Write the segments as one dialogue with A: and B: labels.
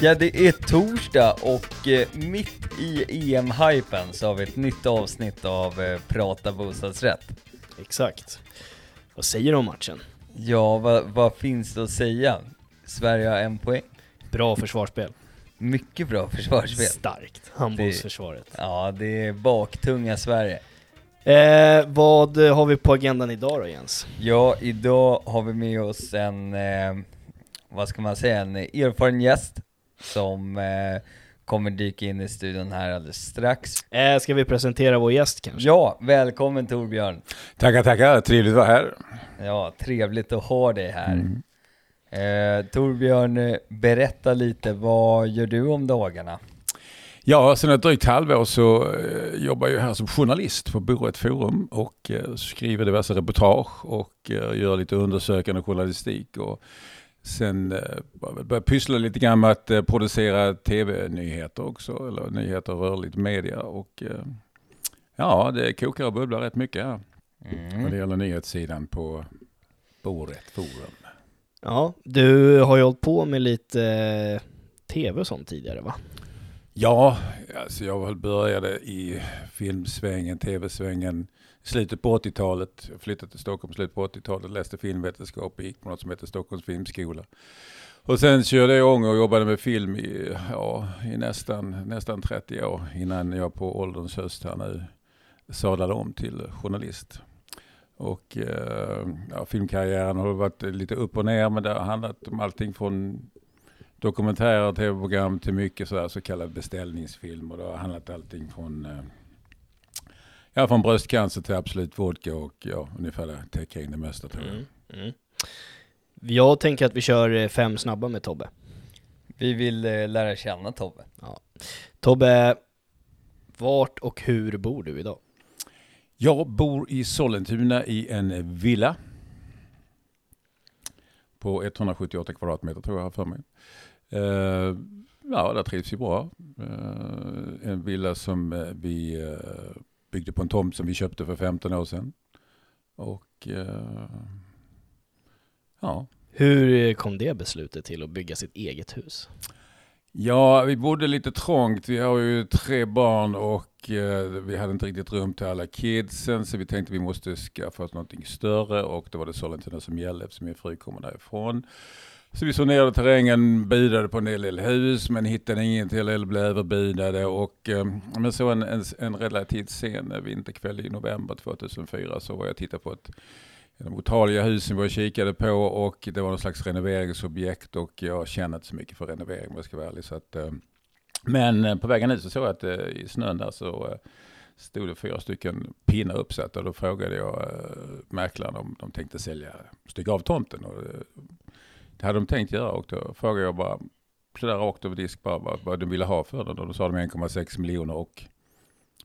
A: Ja, det är torsdag och eh, mitt i EM-hypen så har vi ett nytt avsnitt av eh, Prata bostadsrätt.
B: Exakt. Vad säger du om matchen?
A: Ja, vad, vad finns det att säga? Sverige har en poäng.
B: Bra försvarsspel.
A: Mycket bra försvarsspel.
B: Starkt. Handbollsförsvaret.
A: Ja, det är baktunga Sverige.
B: Eh, vad har vi på agendan idag då Jens?
A: Ja, idag har vi med oss en, eh, vad ska man säga, en erfaren gäst som eh, kommer dyka in i studion här alldeles strax.
B: Eh, ska vi presentera vår gäst kanske?
A: Ja, välkommen Torbjörn.
C: Tackar, tackar. Trevligt att vara här.
A: Ja, trevligt att ha dig här.
C: Mm.
A: Eh, Torbjörn, berätta lite, vad gör du om dagarna?
C: Ja, sedan ett drygt halvår så eh, jobbar jag här som journalist på Borås Forum och eh, skriver diverse reportage och eh, gör lite undersökande journalistik. Och sen eh, börjar jag pyssla lite grann med att eh, producera tv-nyheter också, eller nyheter och rörligt media. Och eh, ja, det kokar och bubblar rätt mycket här.
A: Mm.
C: Vad det gäller nyhetssidan på Borås Forum.
B: Ja, du har ju hållit på med lite tv och sånt tidigare va?
C: Ja, alltså jag började i filmsvängen, tv-svängen slutet på 80-talet. Flyttade till Stockholm i slutet på 80-talet, läste filmvetenskap och gick på något som heter Stockholms filmskola. Och sen körde jag igång och jobbade med film i, ja, i nästan, nästan 30 år innan jag på ålderns höst här nu sadlade om till journalist. Och eh, ja, filmkarriären har varit lite upp och ner men det har handlat om allting från dokumentärer, tv-program till mycket sådär så kallad beställningsfilm och det har handlat allting från eh, Ja, från bröstcancer till absolut vodka och ja, ungefär det täcker in det mesta tror jag.
B: Mm. Mm. Jag tänker att vi kör eh, fem snabba med Tobbe.
A: Vi vill eh, lära känna Tobbe.
B: Tobbe, vart och hur bor du idag?
C: Jag bor i Sollentuna i en villa. På 178 kvadratmeter tror jag har för mig. Eh, ja, där trivs vi bra. Eh, en villa som eh, vi eh, byggde på en tomt som vi köpte för 15 år sedan. Och eh, ja,
B: Hur kom det beslutet till att bygga sitt eget hus?
C: Ja, vi bodde lite trångt. Vi har ju tre barn och eh, vi hade inte riktigt rum till alla kidsen så vi tänkte vi måste skaffa oss någonting större och då var det Sollentuna som gällde eftersom min fru kommer därifrån. Så vi sonerade terrängen, budade på en hel del hus men hittade inget till eller blev överbudade och eh, men så en, en, en relativt sen vinterkväll i november 2004 så var jag och tittade på ett de otaliga husen vi var och kikade på och det var någon slags renoveringsobjekt och jag känner inte så mycket för renovering om jag ska vara ärlig. Så att, ehm, eh, men på vägen ut så såg jag att eh, i snön där så eh, stod det fyra stycken pinnar uppsatta och då frågade jag eh, mäklaren om de tänkte sälja, stycka av tomten. Och, eh, det hade de tänkt göra och då frågade jag bara sådär rakt över disk bara vad, vad de ville ha för den och då sa de 1,6 miljoner och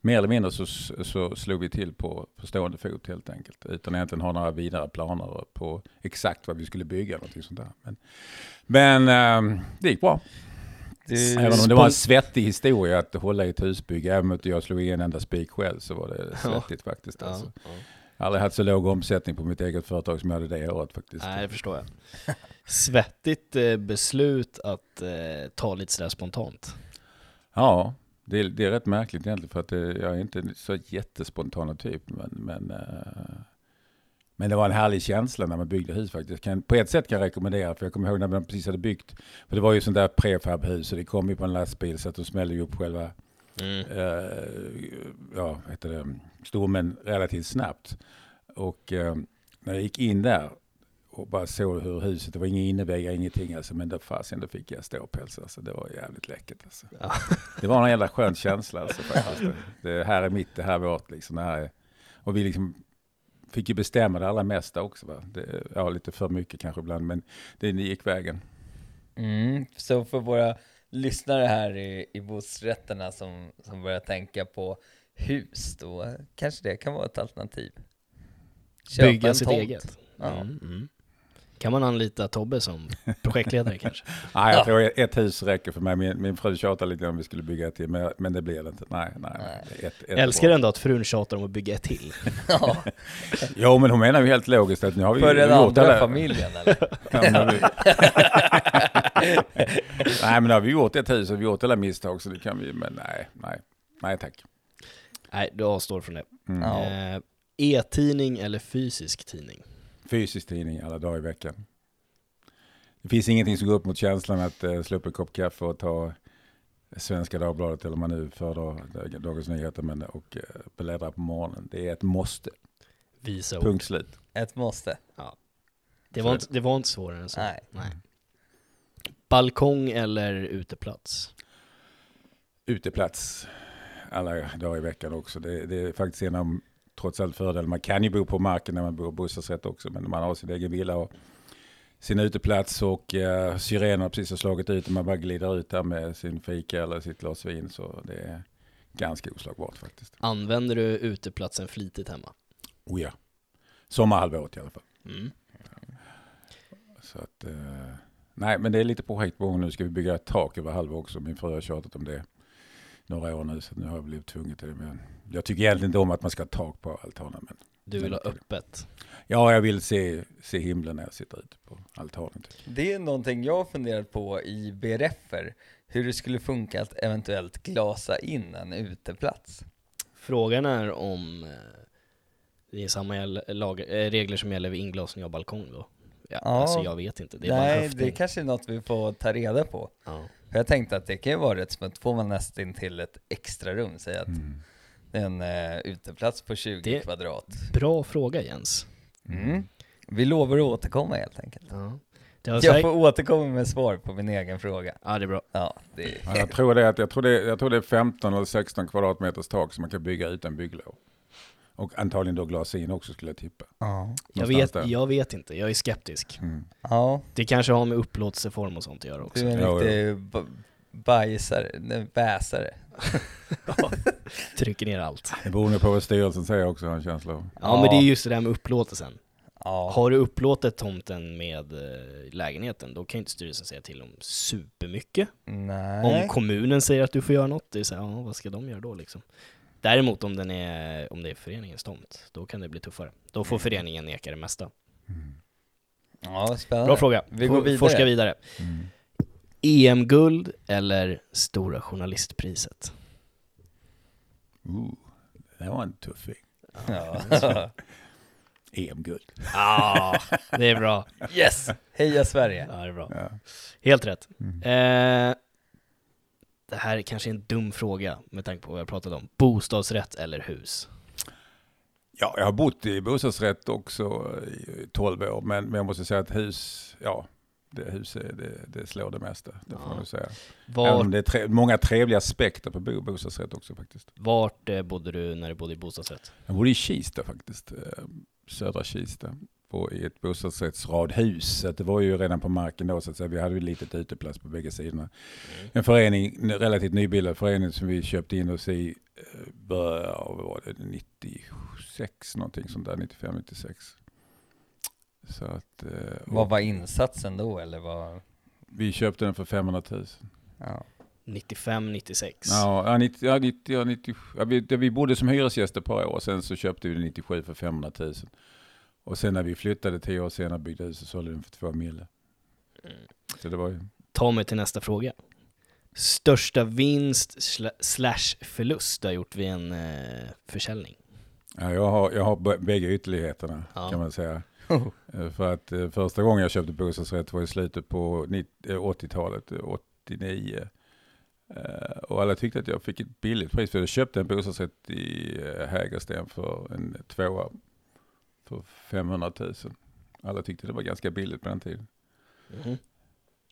C: mer eller mindre så, så slog vi till på, på stående fot helt enkelt. Utan egentligen ha några vidare planer på exakt vad vi skulle bygga. Någonting sånt där. Men, men eh, det gick bra.
A: Du,
C: Även om det var en svettig historia att hålla i ett husbygge. Även om jag slog i en enda spik själv så var det svettigt faktiskt. Alltså.
B: ja.
C: Jag har aldrig haft så låg omsättning på mitt eget företag som jag hade det året faktiskt.
B: Nej, det förstår jag. Svettigt eh, beslut att eh, ta lite sådär spontant.
C: Ja, det är, det är rätt märkligt egentligen för att det, jag är inte så jättespontana typ. Men, men, eh, men det var en härlig känsla när man byggde hus faktiskt. Kan, på ett sätt kan jag rekommendera, för jag kommer ihåg när man precis hade byggt, för det var ju sånt där prefabhus och det kom ju på en lastbil så att de smällde upp själva
B: Mm.
C: eh, ja, heter det, stommen relativt snabbt. Och eh, när jag gick in där och bara såg hur huset, det var inga inneväggar, ingenting alltså, men där fasen då fick jag ståpäls alltså. Det var jävligt läckert alltså.
B: Ja.
C: Det var en jävla skön känsla alltså faktiskt. Det här är mitt, det här är vårt liksom. Det här är, och vi liksom fick ju bestämma det allra mesta också va. Det, ja, lite för mycket kanske ibland, men det gick vägen.
A: Mm, så för våra lyssnare här i, i bostadsrätterna som, som börjar tänka på hus, då kanske det kan vara ett alternativ. Köpa
B: Bygga
A: en
B: sitt
A: tomt.
B: eget.
A: Ja.
B: Mm, mm. Kan man anlita Tobbe som projektledare kanske?
C: Nej, jag
A: Ja.
C: tror ett hus räcker för mig. Min, min fru tjatar lite om vi skulle bygga ett till, men, men det blir det inte. Nej, nej.
A: Nej.
C: Ett, ett
B: Jag älskar ändå att frun tjatar om att bygga ett till.
A: Ja,
C: Jo, men hon menar ju helt logiskt att nu har vi
A: för den
C: gjort
A: andra
C: alla-
A: familjen eller?
C: Men nej, men har vi gjort ett hus och vi gjort alla misstag så det kan vi, men nej, nej, nej tack.
B: Nej, du avstår från det.
C: Mm.
A: Ja.
B: Eh, E-tidning eller fysisk tidning?
C: Fysisk tidning alla dagar i veckan. Det finns ingenting som går upp mot känslan att eh, slå upp en kopp kaffe och ta Svenska Dagbladet eller man nu föredrar Dagens Nyheter men, och eh, bläddra på morgonen. Det är ett måste.
B: Visa ord.
C: Punkt slut.
A: Ett måste.
B: Det var, inte, det var inte svårare än så.
A: Nej.
B: Nej. Balkong eller uteplats?
C: Uteplats alla dagar i veckan också. Det, det är faktiskt en av trots allt fördelar. Man kan ju bo på marken när man bor i bostadsrätt också men man har sin egen villa och sin uteplats och eh, syrenen har precis har slagit ut och man bara glider ut där med sin fika eller sitt glas vin så det är ganska oslagbart faktiskt.
B: Använder du uteplatsen flitigt hemma?
C: Oh ja. Sommarhalvåret i alla fall.
B: Mm.
C: Så att, eh, nej, men det är lite projekt på gång nu. Ska vi bygga ett tak över halva också. Min fru har tjatat om det några år nu, så nu har jag blivit tvungen till det. Men jag tycker egentligen inte om att man ska ha tak på altanen. Men
B: Du vill ha öppet?
C: ja, jag vill se, se himlen när jag sitter ute på altanen.
A: Det är någonting jag har funderat på i BRFer, hur det skulle funka att eventuellt glasa in en uteplats.
B: Frågan är om eh, det är samma lag, eh, regler som gäller vid inglasning av balkong då? Ja,
A: Ja.
B: Alltså jag vet inte, det
A: Nej, det kanske är något vi får ta reda på.
B: ja.
A: För jag tänkte att det kan ju vara rätt smutt, får man nästan till ett extra rum, säg att
C: Mm.
A: det är en eh, uteplats på 20
B: Det-
A: kvadrat.
B: Bra fråga Jens.
A: Mm. Vi lovar att återkomma helt enkelt.
B: Ja.
A: Jag
B: säkert...
A: får återkomma med svar på min egen fråga.
B: Ja, det är bra.
A: Ja, det är...
C: Ja, jag, tror det, är att, jag, tror det, jag tror det är 15 eller 16 kvadratmeters tak som man kan bygga utan bygglov. Och antagligen då glas in också skulle jag tippa.
A: Ja.
B: Jag vet,
C: där.
B: jag vet inte, jag är skeptisk.
C: Mm.
A: ja,
B: Det kanske har med upplåtelseform och sånt att göra också.
A: du är en riktig bajsare, nej, bäsare.
B: Trycker ner allt.
C: Det beror nog på vad styrelsen säger också, har en känsla av.
B: Ja, men det är just det där med upplåtelsen.
A: Ja.
B: Har du upplåtit tomten med eh, lägenheten, då kan inte styrelsen säga till om supermycket.
A: Nej.
B: Om kommunen säger att du får göra något, det är så här, ja, vad ska de göra då liksom? Däremot om, den är, om det är föreningens tomt, då kan det bli tuffare. Då får föreningen neka det mesta.
A: Ja, spännande.
B: Bra fråga.
A: Vi går vidare.
B: Forska vidare.
C: Mm.
B: EM-guld eller Stora Journalistpriset?
C: Ooh, det var en tuffing.
A: Ja.
C: EM-guld.
B: Ja, det är bra.
A: yes! Heja Sverige!
B: Ja, det är bra.
C: Ja.
B: Helt rätt.
C: Mm.
B: Eh, det här är kanske en dum fråga med tanke på vad jag pratade om. Bostadsrätt eller hus?
C: ja, jag har bott i bostadsrätt också i 12 år, men, men jag måste säga att hus, ja, det hus är, det, det slår det mesta. Det får
B: Ja.
C: säga.
B: Vart,
C: det är tre, många trevliga aspekter på bo, bostadsrätt också faktiskt.
B: vart eh, bodde du när du bodde i bostadsrätt?
C: Jag bodde i Kista faktiskt, eh, södra Kista, på, i ett bostadsrättsradhus. Så att det var ju redan på marken då, så att säga. vi hade ju litet uteplats på bägge sidorna. En förening, en relativt nybildad förening som vi köpte in oss i eh, början av, vad var det, 96 någonting sånt där, 95, 96. Så att, eh,
A: Vad var insatsen då eller vad?
C: vi köpte den för 500 000.
A: Ja.
B: 95, 96?
C: Ja, ja, 90, ja, 90, ja, 90, ja, vi, det- vi bodde som hyresgäster ett par år, sen så köpte vi den 97 för 500 000. Och sen när vi flyttade tio år senare byggde huset så sålde den för två mille.
B: Mm.
C: Så det var ju,
B: Ta mig till nästa fråga. Största vinst sla- slash förlust du har gjort vid en eh, försäljning?
C: ja, jag har, jag har bägge ytterligheterna
B: Ja.
C: kan man säga. Eh, För att eh, första gången jag köpte bostadsrätt var i slutet på 90 eh, 80-talet, eh, 89. Eh, Och alla tyckte att jag fick ett billigt pris för jag köpte en bostadsrätt i Hägersten för en tvåa för 500 000. Alla tyckte det var ganska billigt på den tiden.
B: Mhm.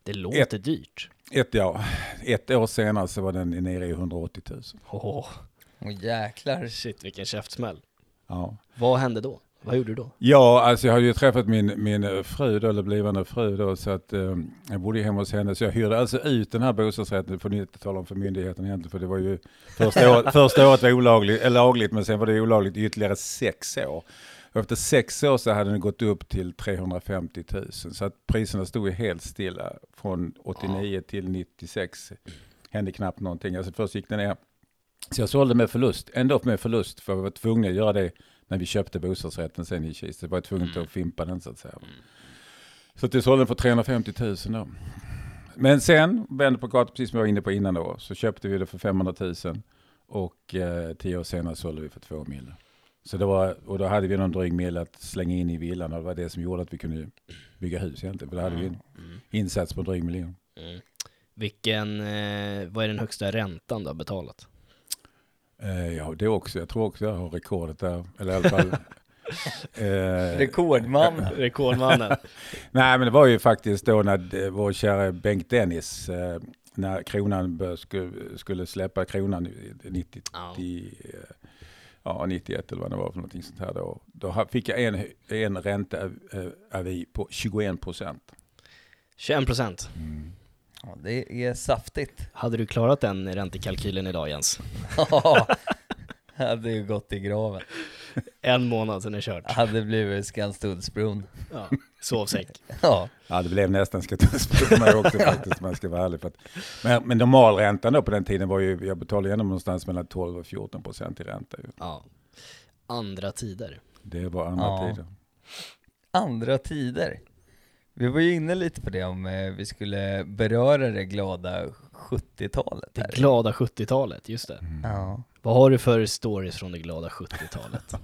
B: Det låter dyrt.
C: Ett, ja, ett år senare så var den nere i 180 000.
B: Åh,
A: Åh jäklar.
B: shit vilken käftsmäll.
C: Ja.
B: Vad hände då? Vad gjorde du då?
C: Ja, alltså jag hade ju träffat min, min fru då, eller blivande fru då, så att eh, jag bodde hemma hos henne. Så jag hyrde alltså ut den här bostadsrätten, det får ni inte tala om för myndigheten egentligen, för det var ju första året, första året var olagligt, eller lagligt, men sen var det olagligt i ytterligare sex år. Och efter sex år så hade den gått upp till 350 000, så att priserna stod ju helt stilla från 89 till 96. Hände knappt någonting, alltså först gick den ner. Så jag sålde med förlust, ändå med förlust, för jag var tvungen att göra det när vi köpte bostadsrätten sen i Kista. var jag tvungen
B: Mm.
C: att fimpa den så att säga. Så att jag sålde den för 350 000 då. Men sen vände på kartan, precis som jag var inne på innan då, så köpte vi det för 500 000 och eh, tio år senare sålde vi för två mil. Så det var, och då hade vi någon dryg mil att slänga in i villan och det var det som gjorde att vi kunde bygga hus egentligen. För då hade vi en
B: Mm.
C: insats på en dryg miljon.
B: Mm. Vilken, eh, vad är den högsta räntan du har betalat?
C: Eh, ja, det också. Jag tror också jag har rekordet där. Eller i alla fall. eh,
A: Rekordman.
B: Rekordmannen.
C: Nej, men det var ju faktiskt då när eh, vår kära Bengt Dennis, eh, när kronan skulle, skulle släppa kronan i 90,
B: Ja.
C: Eh, ja, 91 eller vad det var för någonting sånt här då. Då fick jag en, en ränteavi på 21 procent.
B: 21 procent.
A: Ja, det är saftigt.
B: Hade du klarat den räntekalkylen idag Jens?
A: Ja, hade ju gått i graven.
B: En månad sen är kört.
A: Hade blivit Skanstuddsbron.
B: Ja. Sovsäck.
A: Ja,
C: Ja, det blev nästan mig också faktiskt, om jag ska vara ärlig. För att, men, men normalräntan då på den tiden var ju, jag betalade igenom någonstans mellan 12 och 14 procent i ränta. Ju.
B: Ja. Andra tider.
C: Det var andra
A: Ja.
C: tider.
A: andra tider. Vi var ju inne lite på det om eh, vi skulle beröra det glada 70-talet
B: Det glada 70-talet, just det.
A: Ja.
B: Vad har du för stories från det glada 70-talet?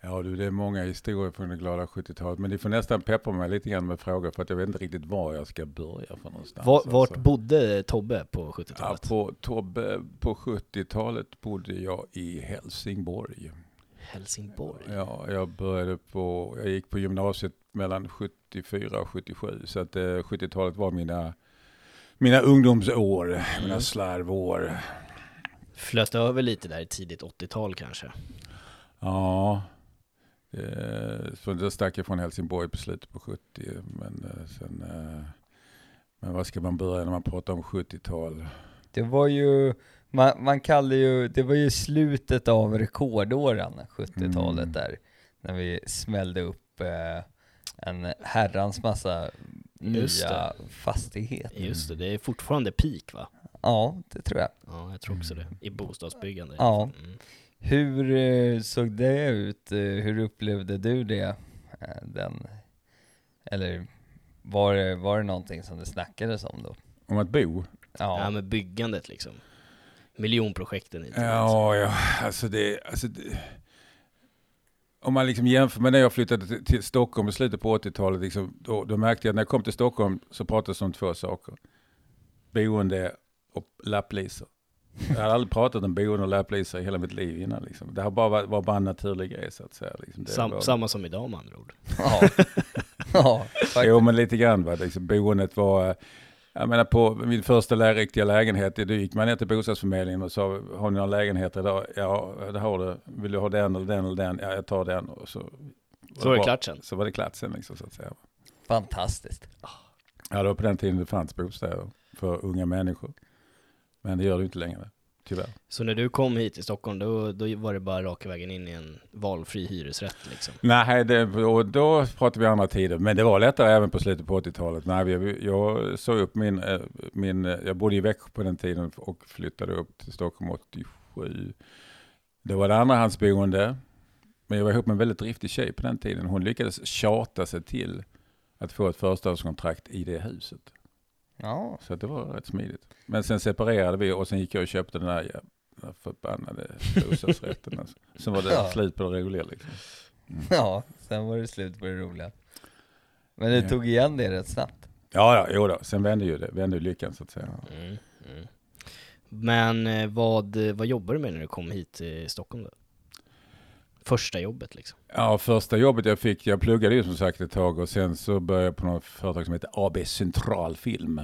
C: Ja du, det är många historier från det glada 70-talet. Men ni får nästan peppa mig lite grann med frågor för att jag vet inte riktigt var jag ska börja för någonstans.
B: Var, vart
C: alltså.
B: bodde Tobbe på
C: Ja,
B: 70-talet?
C: på, Tobbe, på 70-talet bodde jag i Helsingborg.
B: Helsingborg.
C: Ja, jag började på, jag gick på gymnasiet mellan 74 och 77. Så att eh, 70-talet var mina, mina ungdomsår, mina
B: Mm.
C: slarvår.
B: Flöt över lite där i tidigt 80-tal kanske.
C: Ja, eh, så då stack jag från Helsingborg på slutet på 70. Men eh, sen, eh, men vad ska man börja när man pratar om 70-tal?
A: Det var ju, man, man kallar ju, det var ju slutet av rekordåren, 70-talet
C: Mm.
A: där. När vi smällde upp eh, en herrans massa
B: Just
A: nya fastigheter.
B: Just det, det är fortfarande peak va?
A: Ja, det tror jag.
B: Ja, jag tror också det. I bostadsbyggande.
A: Ja.
B: Mm.
A: Hur eh, såg det ut? Eh, Hur upplevde du det? Eh, Den, eller var det, var det någonting som det snackades om då?
C: Om att bo?
B: Ja.
A: Ja,
B: men byggandet liksom. Miljonprojekten inte.
C: Ja, ja, alltså det, alltså det om man liksom jämför med när jag flyttade till, till Stockholm i slutet på 80-talet, liksom, då, då märkte jag att när jag kom till Stockholm så pratades det om två saker. Boende och lapplisor. Jag hade aldrig pratat om boende och lapplisor i hela mitt liv innan. Liksom. Det har bara varit, var bara en naturlig grej så att säga. Liksom. Det
B: Sam,
C: var,
B: Samma som idag med andra ord.
A: ja. ja faktiskt.
C: Jo men lite grann va, liksom, boendet var, eh, jag menar på min första lä- riktiga lägenhet, då gick man ner till bostadsförmedlingen och sa, har ni några lägenheter idag? Ja, det har du. Vill du ha den eller den eller den? Ja, jag tar den. Och så,
B: Så var det klart sen.
C: Så var det klart sen liksom, så att säga.
A: Fantastiskt.
C: Ja, det var på den tiden det fanns bostäder för unga människor. Men det gör det inte längre, tyvärr.
B: Så när du kom hit till Stockholm, då, då var det bara raka vägen in i en valfri hyresrätt liksom?
C: Nej, det, och då pratade vi andra tider. Men det var lättare även på slutet på 80-talet. Nej, jag såg upp min, eh, min, eh, jag bodde i Växjö på den tiden och flyttade upp till Stockholm 87. Det var det andrahandsboende. Men jag var ihop med en väldigt driftig tjej på den tiden. Hon lyckades tjata sig till att få ett förstahandskontrakt i det huset.
A: Ja,
C: Så det var rätt smidigt. Men sen separerade vi och sen gick jag och köpte den här jävla förbannade bostadsrätten. Alltså. Sen var det
A: Ja.
C: slut på det reguljära liksom.
A: ja, sen var det slut på det roliga. Men du
C: Ja.
A: tog igen det rätt snabbt.
C: Ja, ja, jo då. Sen vände ju det, vände ju lyckan så att säga.
B: Mm, mm. Men eh, vad, vad jobbar du med när du kom hit till Stockholm då? Första jobbet liksom?
C: Ja, första jobbet jag fick, jag pluggade ju som sagt ett tag och sen så började jag på något företag som heter AB Centralfilm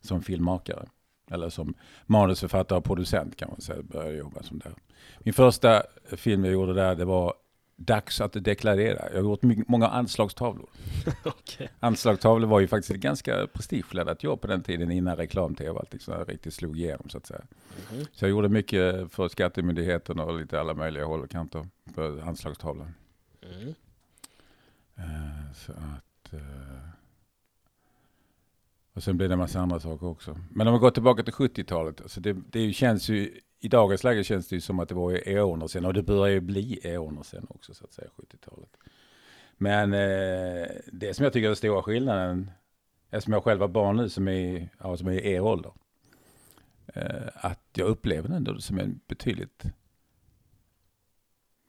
C: som filmmakare. Eller som manusförfattare och producent kan man säga, började jobba som där. Min första film jag gjorde där, det var Dags att deklarera. Jag har gjort många anslagstavlor.
B: Okej.
C: Anslagstavlor var ju faktiskt ett ganska prestigeladdat jobb på den tiden innan reklam-tv och allting sådär riktigt slog igenom så att säga.
B: Mhm.
C: Så jag gjorde mycket för skattemyndigheten och lite alla möjliga håll och kanter på anslagstavlan.
B: Mm.
C: Eh, Så att... eh, Och sen blir det en massa andra saker också. Men om vi går tillbaka till 70-talet, alltså det, det känns ju, i dagens läge känns det ju som att det var eoner sedan, och det börjar ju bli eoner sedan också så att säga, 70-talet. Men eh, det som jag tycker är den stora skillnaden eftersom jag själv har barn nu som är, ja, som är er ålder, eh, att jag upplever den som en betydligt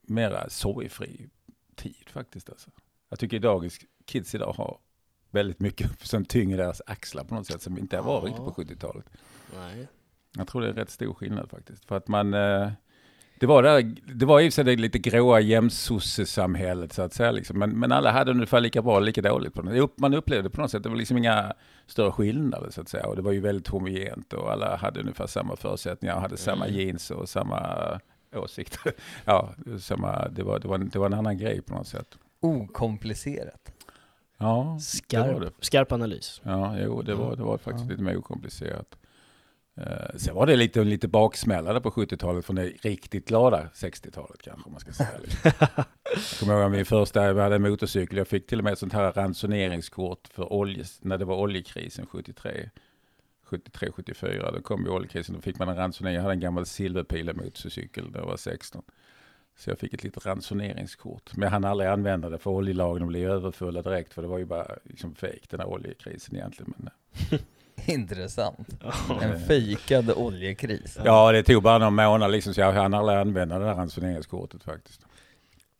C: mera sorgfri tid faktiskt. Alltså. Jag tycker dagens kids idag har väldigt mycket som tynger deras axlar på något sätt som inte var
B: Ja.
C: riktigt på 70-talet.
B: Nej.
C: Jag tror det är rätt stor skillnad faktiskt. För att man, eh, det var, där, det var i och för sig det lite gråa jämsossesamhället så att säga. Liksom. Men, men alla hade ungefär lika bra och lika dåligt. På något. Man upplevde på något sätt, det var liksom inga större skillnader så att säga. Och det var ju väldigt homogent och alla hade ungefär samma förutsättningar och hade samma
B: Mm.
C: jeans och samma åsikter. ja, samma, det, var, det, var, det var en annan grej på något sätt.
A: Okomplicerat.
C: Ja, det var
B: Skarp,
C: det.
B: skarp analys.
C: Ja, jo, det var, det var faktiskt
A: Ja.
C: lite mer okomplicerat. Eh, sen var det lite, lite baksmällare på 70-talet från det riktigt glada 60-talet kanske om man ska säga. Liksom. Jag kommer ihåg min första, jag hade en motorcykel, jag fick till och med ett sånt här ransoneringskort för olje, när det var oljekrisen 73. 73, 74, då kom ju oljekrisen, då fick man en ransonering. Jag hade en gammal silverpila motorcykel när jag var 16. Så jag fick ett litet ransoneringskort. Men jag hann aldrig använda det för oljelagren blev överfulla direkt. För det var ju bara liksom fejk den här oljekrisen egentligen. Men, eh.
A: Intressant.
B: Ja.
A: En fejkad oljekris.
C: ja, det tog bara några månader liksom, så jag hann aldrig använda det här ransoneringskortet faktiskt.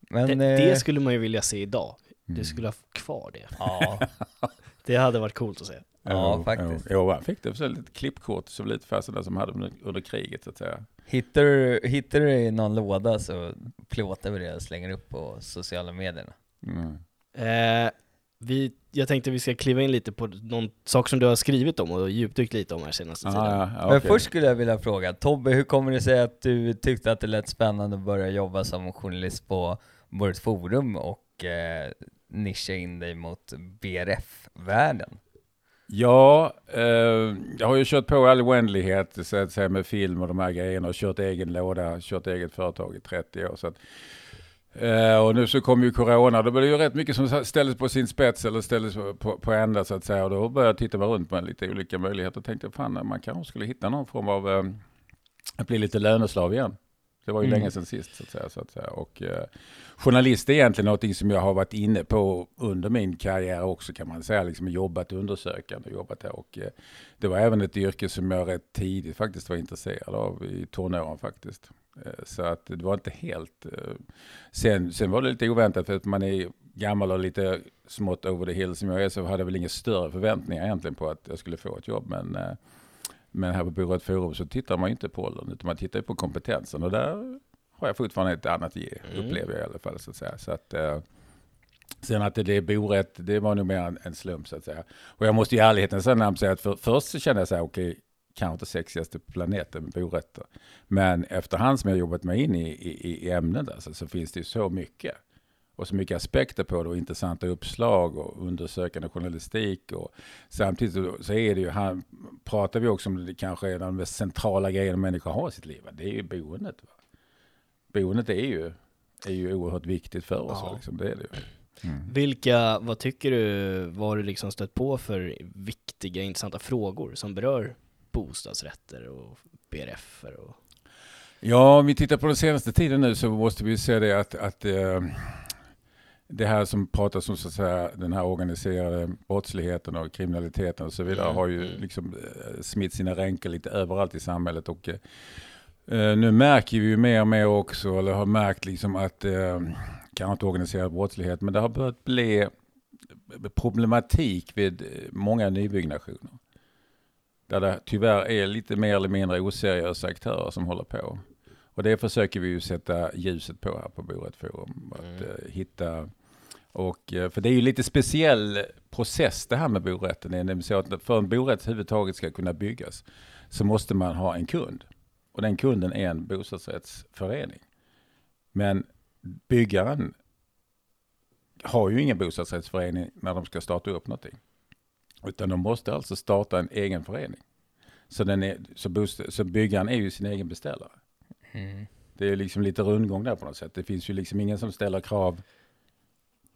A: Men,
B: det,
A: eh,
B: det skulle man ju vilja se idag.
C: Mm.
B: Du skulle ha kvar det.
A: ja,
B: Det hade varit coolt att se.
A: Ja,
C: Jo,
A: faktiskt.
C: Jo, han fick det för ett litet klippkort som lite fast där som hade under, under kriget så att säga.
A: hittar, du, hittar du det i någon låda så plåtar vi det och slänger upp på sociala medierna.
C: Mm.
B: Eh, vi, jag tänkte vi ska kliva in lite på någon sak som du har skrivit om och djupdykt lite om här senaste tiden.
C: Ah, ja, ja,
A: Men
C: okej.
A: först skulle jag vilja fråga, Tobbe, hur kommer det sig att du tyckte att det lät spännande att börja jobba som journalist på vårt forum och eh, nischa in dig mot BRF-världen?
C: Ja, eh, jag har ju kört på all oändlighet så att säga med film och de här grejerna och kört egen låda, kört eget företag i 30 år. Så att, eh, och nu så kom ju corona, då blev det ju rätt mycket som ställdes på sin spets eller ställdes på, på, ända så att säga. Och då började jag titta mig runt på lite olika möjligheter och tänkte fan man kanske skulle hitta någon form av eh, att bli lite löneslav igen. Det var ju
A: Mm.
C: länge sedan sist så att säga. Så att säga. Och, eh, journalist är egentligen någonting som jag har varit inne på under min karriär också kan man säga. Liksom jobbat undersökande jobbat här. Och, eh, det var även ett yrke som jag rätt tidigt faktiskt var intresserad av i tonåren faktiskt. Eh, så att det var inte helt... Eh, sen, sen var det lite oväntat för att man är gammal och lite smått over the hill som jag är så hade jag väl inga större förväntningar egentligen på att jag skulle få ett jobb. Men, eh, men här på Borås Forum så tittar man ju inte på åldern utan man tittar ju på kompetensen och där har jag fortfarande ett annat ge,
B: Mm.
C: upplever jag i alla fall. Så att säga. Så att, sen att det är borätt, det var nog mer en, en slump så att säga. Och jag måste i ärlighetens namn säga att för, först så kände jag så här, okej, kanske inte sexigaste planeten med borätter. Men efterhand som jag jobbat mig in i, i, i ämnet alltså, så finns det ju så mycket. Och så mycket aspekter på det och intressanta uppslag och undersökande journalistik. Och samtidigt så- är det ju, han pratar vi också om det kanske är den mest centrala grejen människor har i sitt liv. va? Det är ju boendet. Va? Boendet är ju, är ju oerhört viktigt för oss.
B: Ja.
C: Liksom. Det är det ju. Mm.
B: Vilka, vad tycker du, vad har du liksom stött på för viktiga, intressanta frågor som berör bostadsrätter och BRF och
C: Ja, om vi tittar på den senaste tiden nu så måste vi se det att, att eh, det här som pratas om så att säga, den här organiserade brottsligheten och kriminaliteten och så vidare
B: Mm,
C: har ju
B: mm.
C: liksom eh, smitt sina ränker lite överallt i samhället. Och, eh, nu märker vi ju mer och mer också, eller har märkt liksom att, eh, kanske inte organiserad brottslighet, men det har börjat bli problematik vid många nybyggnationer. Där det tyvärr är lite mer eller mindre oseriösa aktörer som håller på. Och det försöker vi ju sätta ljuset på här på Borätt Forum. Att
B: Mm.
C: eh, hitta, och, eh, för det är ju lite speciell process det här med borätten. Det är nämligen så att för en borätt överhuvudtaget ska kunna byggas så måste man ha en kund. Och den kunden är en bostadsrättsförening. Men byggaren har ju ingen bostadsrättsförening när de ska starta upp någonting. Utan de måste alltså starta en egen förening. Så, den är, så, bost- så byggaren är ju sin egen beställare.
A: Mm.
C: Det är liksom lite rundgång där på något sätt. Det finns ju liksom ingen som ställer krav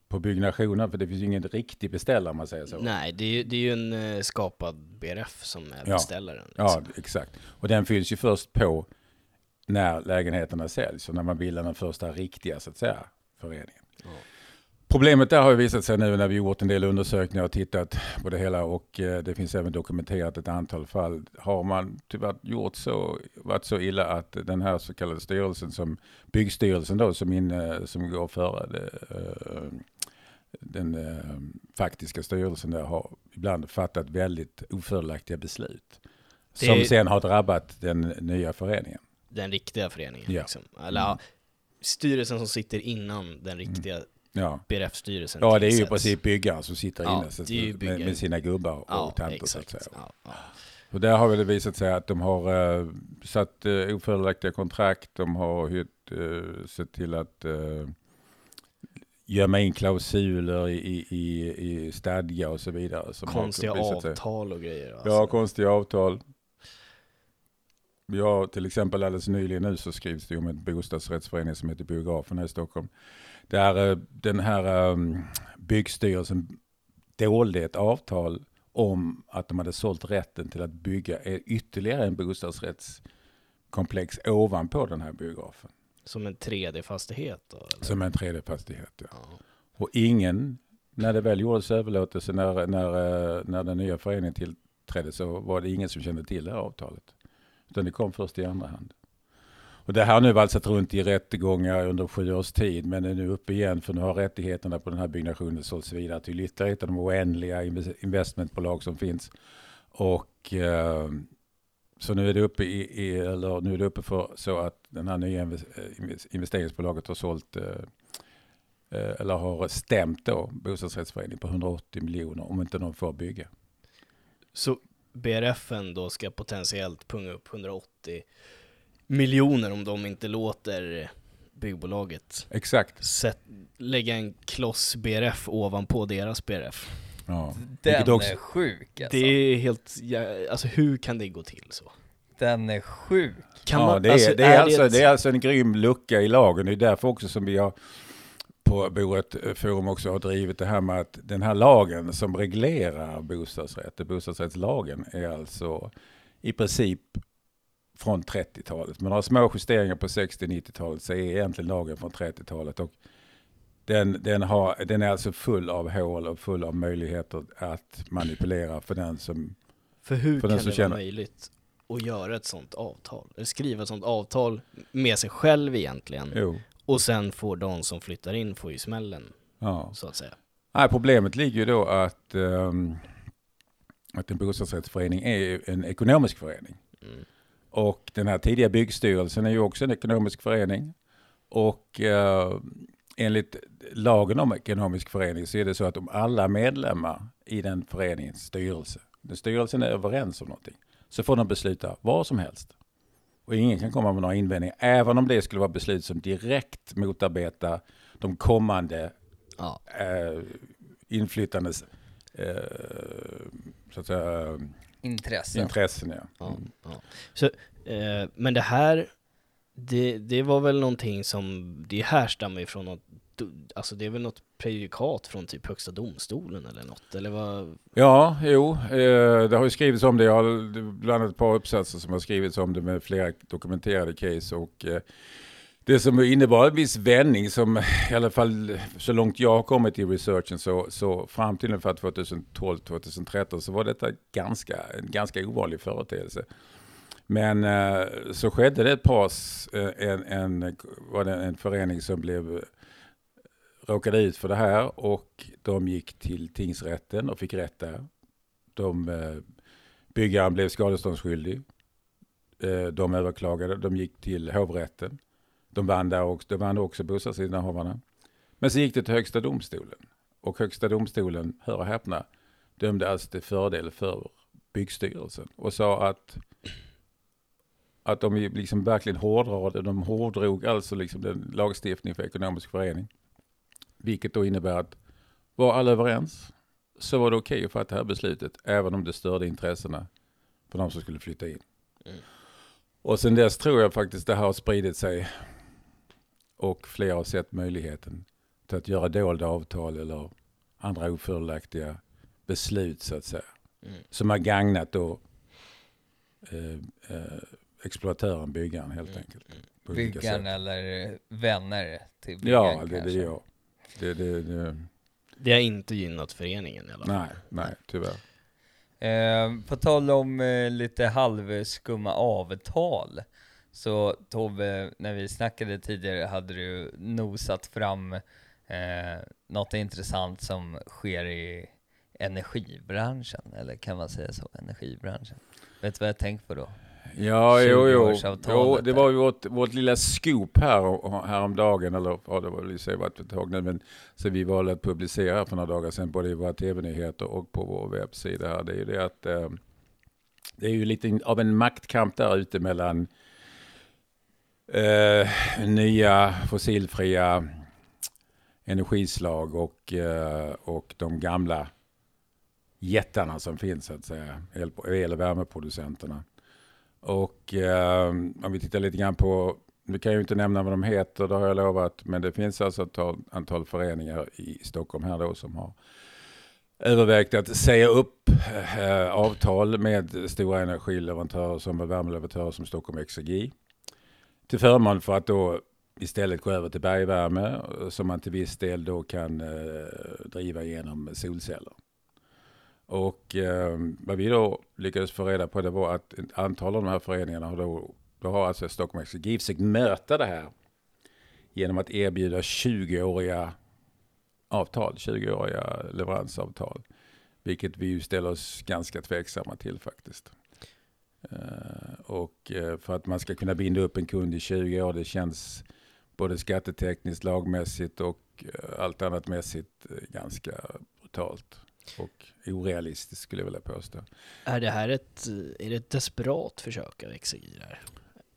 C: på byggnationen för det finns ju ingen riktig beställare om man säger så.
B: Nej, det är, ju- det är ju en eh, skapad BRF som är
C: Ja.
B: beställaren.
C: Ja,
B: liksom.
C: exakt. Och den fylls ju först på när lägenheterna säljs och när man bildar den första riktiga så att säga föreningen.
B: Ja.
C: Problemet där har ju visat sig nu när vi gjort en del undersökningar och tittat på det hela och eh, det finns även dokumenterat ett antal fall. Har man tyvärr gjort så, varit så illa att den här så kallade styrelsen som byggstyrelsen då som, in, som går före det, eh, den eh, faktiska styrelsen där har ibland fattat väldigt ofördelaktiga beslut.
B: Det-
C: Som sen har drabbat den nya föreningen.
B: Den riktiga föreningen
C: Ja.
B: liksom. Eller ja, styrelsen som sitter innan den riktiga
C: Ja.
B: BRF-styrelsen
C: Ja, det är ju i princip byggaren som sitter
B: Ja,
C: inne med,
B: byggare.
C: med sina gubbar och
B: Ja,
C: tanter så att säga.
B: Ja, ja.
C: Och där har väl det visat sig att de har uh, satt uh, ofördelaktiga kontrakt, de har hyrt, uh, sett till att uh, gömma in klausuler i, i, i, i stadga och så vidare.
B: Konstiga
C: visat sig-
B: avtal och grejer. Alltså.
C: Ja, konstiga avtal. Har till exempel alldeles nyligen nu så skrivs det om en bostadsrättsförening som heter Biografen här i Stockholm. Där eh, den här um, byggstyrelsen dolde ett avtal om att de hade sålt rätten till att bygga e- ytterligare en bostadsrättskomplex ovanpå den här biografen.
B: Som en 3D-fastighet då? Eller?
C: Som en tredje fastighet. Ja.
B: Ja.
C: Och ingen, när det väl gjordes överlåtelse, när, när, eh, när den nya föreningen tillträdde, så var det ingen som kände till det här avtalet. Utan det kom först i andra hand. Och det här har nu valsat runt i rättegångar under sju års tid, men är nu uppe igen, för nu har rättigheterna på den här byggnationen sålts vidare till ytterligare ett av de oändliga investmentbolag som finns. Och eh, så nu är det uppe i, i eller nu är det uppe för så att den här nya investeringsbolaget har sålt eh, eh, eller har stämt då bostadsrättsföreningen på 180 miljoner om inte de får bygga.
B: Så BRFen då ska potentiellt punga upp 180 miljoner om de inte låter byggbolaget
C: Exakt.
B: sätt, lägga en kloss BRF ovanpå deras BRF.
C: Ja.
A: Den
C: också-
A: är sjuk alltså.
B: Det är helt, ja, alltså hur kan det gå till så?
A: Den är sjuk.
B: Kan
C: ja,
B: man,
C: det, är,
B: alltså,
C: det, är alltså,
B: ett-
C: det är alltså en grym lucka i lagen. Det är därför också som vi har på Boet Forum också har drivit det här med att den här lagen som reglerar bostadsrätt, bostadsrättslagen, är alltså i princip från 30-talet. Med några små justeringar på 60-90-talet så är egentligen lagen från 30-talet. Och den, den, har, den är alltså full av hål och full av möjligheter att manipulera för den som...
B: För hur
C: för
B: kan
C: den
B: det
C: som
B: vara
C: känner-
B: möjligt att göra ett sånt avtal? Eller skriva ett sånt avtal med sig själv egentligen.
C: Jo,
B: Och sen får de som flyttar in få ju smällen,
C: ja.
B: så att säga.
C: Nej, problemet ligger ju då att, ehm, att en bostadsrättsförening är en ekonomisk förening.
B: Mm.
C: Och den här tidiga byggstyrelsen är ju också en ekonomisk förening. Och eh, enligt lagen om ekonomisk förening så är det så att om alla medlemmar i den föreningens styrelse, den styrelsen är överens om någonting, så får de besluta vad som helst. Och ingen kan komma med några invändningar, även om det skulle vara beslut som direkt motarbetar de kommande
B: Ja.
C: eh, inflytandes eh, så att säga,
A: Intresse.
C: intressen. Ja.
B: Ja,
C: Mm.
B: ja. Så, eh, men det här, det, det var väl någonting som, det härstammar ju från något, alltså det är väl något prejudikat från typ högsta domstolen eller något, eller vad?
C: Ja, jo, eh, det har ju skrivits om det. Jag har bland annat ett par uppsatser som har skrivits om det med flera dokumenterade case. Och, eh, det som innebar en viss vändning som i alla fall så långt jag har kommit i researchen så, så fram till ungefär 2012-2013 så var detta ganska, en ganska ovanlig företeelse. Men eh, så skedde det ett par, eh, en, en, var det en förening som blev eh, råkade ut för det här och de gick till tingsrätten och fick rätt där. De, eh, byggaren blev skadeståndsskyldig. Eh, de överklagade, de gick till hovrätten. De vann där också, de vann också bostadsinnehavarna. Men så gick det till högsta domstolen. Och högsta domstolen, hör och häpna, dömde alltså till fördel för byggstyrelsen och sa att att de liksom verkligen hårdrade, de hårdrog alltså liksom den lagstiftning för ekonomisk förening. Vilket då innebär att var alla överens så var det okej att fatta det här beslutet även om det störde intressena på de som skulle flytta in.
B: Mm.
C: Och sen dess tror jag faktiskt det här har spridit sig och fler har sett möjligheten till att göra dolda avtal eller andra ofördelaktiga beslut så att säga.
B: Mm.
C: Som har gagnat då eh, eh, exploatören, byggaren helt
B: Mm,
C: enkelt.
B: mm.
A: Byggaren eller vänner till byggaren
C: Ja, det, det
A: kanske.
C: är jag. Det, det, det,
B: Det har inte gynnat föreningen i alla fall.
C: nej, nej, tyvärr.
A: Eh, på tal om eh, lite halvskumma avtal, så Tobbe, när vi snackade tidigare hade du nosat fram eh, något intressant som sker i energibranschen, eller kan man säga så? Energibranschen. Vet du vad jag tänkt på då?
C: Ja, jo, jo.
A: 20-årsavtalet
C: jo. Det var ju vårt, vårt lilla scoop här häromdagen, eller ja, det var väl i sig varit ett tag nu, men så vi valde att publicera för några dagar sedan, både i våra tv-nyheter och på vår webbsida här. Det är ju det att eh, det är ju lite av en maktkamp där ute mellan eh, nya fossilfria energislag och, eh, och de gamla jättarna som finns, så att säga, el, el och värmeproducenterna. Och eh, om vi tittar lite grann på, nu kan jag ju inte nämna vad de heter, det har jag lovat, men det finns alltså ett antal, antal föreningar i Stockholm här då som har övervägt att säga upp eh, avtal med stora energileverantörer som värmeleverantörer som Stockholm Exergi till förmån för att då istället gå över till bergvärme som man till viss del då kan eh, driva genom solceller. Och eh, vad vi då lyckades få reda på det var att ett antal av de här föreningarna har då, då har alltså Stockholm Exergi försökt möta det här genom att erbjuda 20-åriga avtal, 20-åriga leveransavtal. Vilket vi ju ställer oss ganska tveksamma till faktiskt. Eh, och eh, för att man ska kunna binda upp en kund i 20 år, det känns både skattetekniskt, lagmässigt och eh, allt annat mässigt ganska brutalt. Och orealistiskt skulle jag vilja påstå.
B: Är det här ett, är det ett desperat försök av där?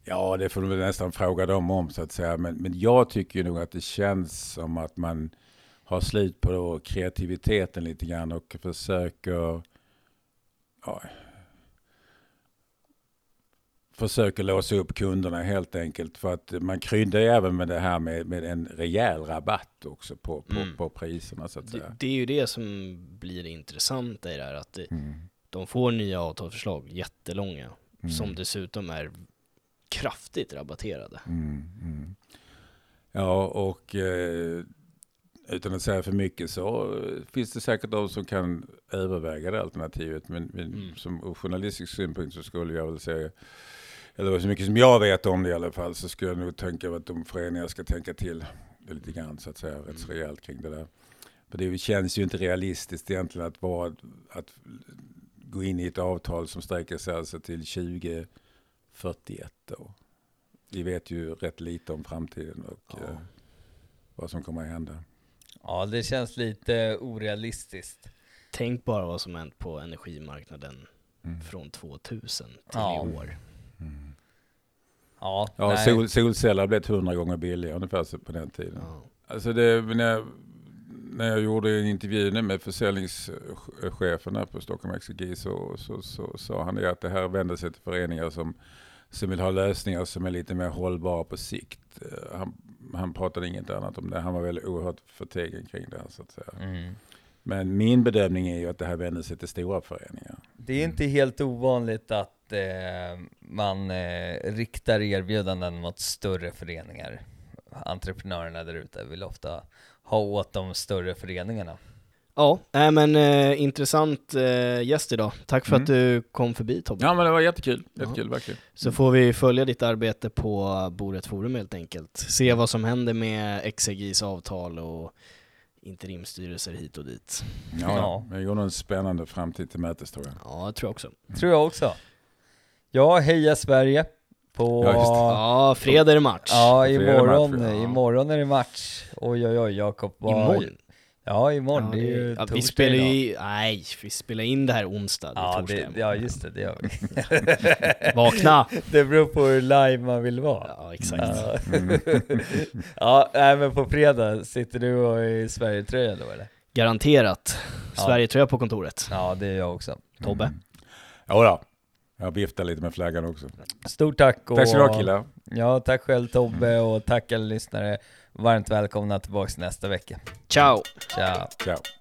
C: Ja, det får du väl nästan fråga dem om så att säga. Men, men jag tycker ju nog att det känns som att man har slut på kreativiteten lite grann och försöker ja, försöker låsa upp kunderna helt enkelt. För att man kryddar ju även med det här med, med en rejäl rabatt också på, på,
B: Mm.
C: på priserna så att
B: Det,
C: säga.
B: det är ju det som blir det intressanta i det här, att det,
C: Mm.
B: de får nya avtalsförslag, jättelånga,
C: Mm.
B: som dessutom är kraftigt rabatterade.
C: Mm, mm. Ja, och eh, utan att säga för mycket så finns det säkert de som kan överväga det alternativet. Men, men
B: Mm.
C: som ur journalistisk synpunkt så skulle jag väl säga, eller så mycket som jag vet om det i alla fall, så skulle jag nog tänka att de föreningar ska tänka till lite grann så att säga, rätt så rejält kring det där. För det känns ju inte realistiskt egentligen att, vara, att gå in i ett avtal som sträcker sig alltså till 2041 då. Vi vet ju rätt lite om framtiden och
B: Ja.
C: eh, vad som kommer att hända.
A: Ja, det känns lite orealistiskt.
B: Tänk bara vad som hänt på energimarknaden
C: Mm.
B: från 2000 till
A: Ja.
B: i år.
A: Ja,
C: Ja, sol, solceller har blivit hundra gånger billigare ungefär så på den tiden.
B: Ja.
C: Alltså det, när, jag, när jag gjorde en intervju nu med försäljningschefen här på Stockholm Exergi så, så, så sa han det att det här vänder sig till föreningar som, som vill ha lösningar som är lite mer hållbara på sikt. Eh, Han, han pratade inget annat om det. Han var väldigt oerhört förtegen kring det. här, Så att säga.
A: Mm.
C: Men min bedömning är ju att det här vänder sig till stora föreningar.
A: Det är inte helt ovanligt att eh, man eh, riktar erbjudanden mot större föreningar. Entreprenörerna där ute vill ofta ha åt de större föreningarna.
B: Ja, nej men eh, intressant eh, gäst idag. Tack för
C: Mm.
B: att du kom förbi Tobbe.
C: Ja men det var jättekul.
B: Ja.
C: Jättekul verkligen.
B: Så får vi följa ditt arbete på Boret Forum helt enkelt. Se vad som händer med XEGIs avtal och interimstyrelser hit och dit.
C: Ja,
A: Ja.
C: Jag går nog en spännande framtid till mötes tror jag.
B: Ja, jag tror jag också.
A: Tror jag också. Ja, heja Sverige på...
C: Ja, just det.
B: Ja, fredag är det match.
A: Ja,
C: det
A: imorgon,
C: match, ja.
A: imorgon är det match. Oj oj oj, Jakob. vad-
B: Imorgon.
A: Ja, imorgon.
B: Ja,
A: det är ju
B: ja, vi spelar ju, nej, vi spelar in det här onsdag, det
A: Ja, det, ja, just det, det gör vi.
B: Vakna!
A: det beror på hur live man vill vara.
B: Ja, exakt.
A: Ja,
C: Mm.
A: ja nej, men på fredag sitter du och i Sverigetröja då eller?
B: Garanterat.
A: Ja.
B: Sverigetröja på kontoret.
A: Ja, det är jag också.
B: Tobbe?
C: Mm. Jodå. Jag viftar lite med flaggan också.
A: Stort tack och...
C: Tack så du ha killar.
A: Ja, tack själv Tobbe och tack alla lyssnare. Varmt välkomna tillbaks nästa vecka.
B: Ciao!
A: Ciao.
C: Ciao.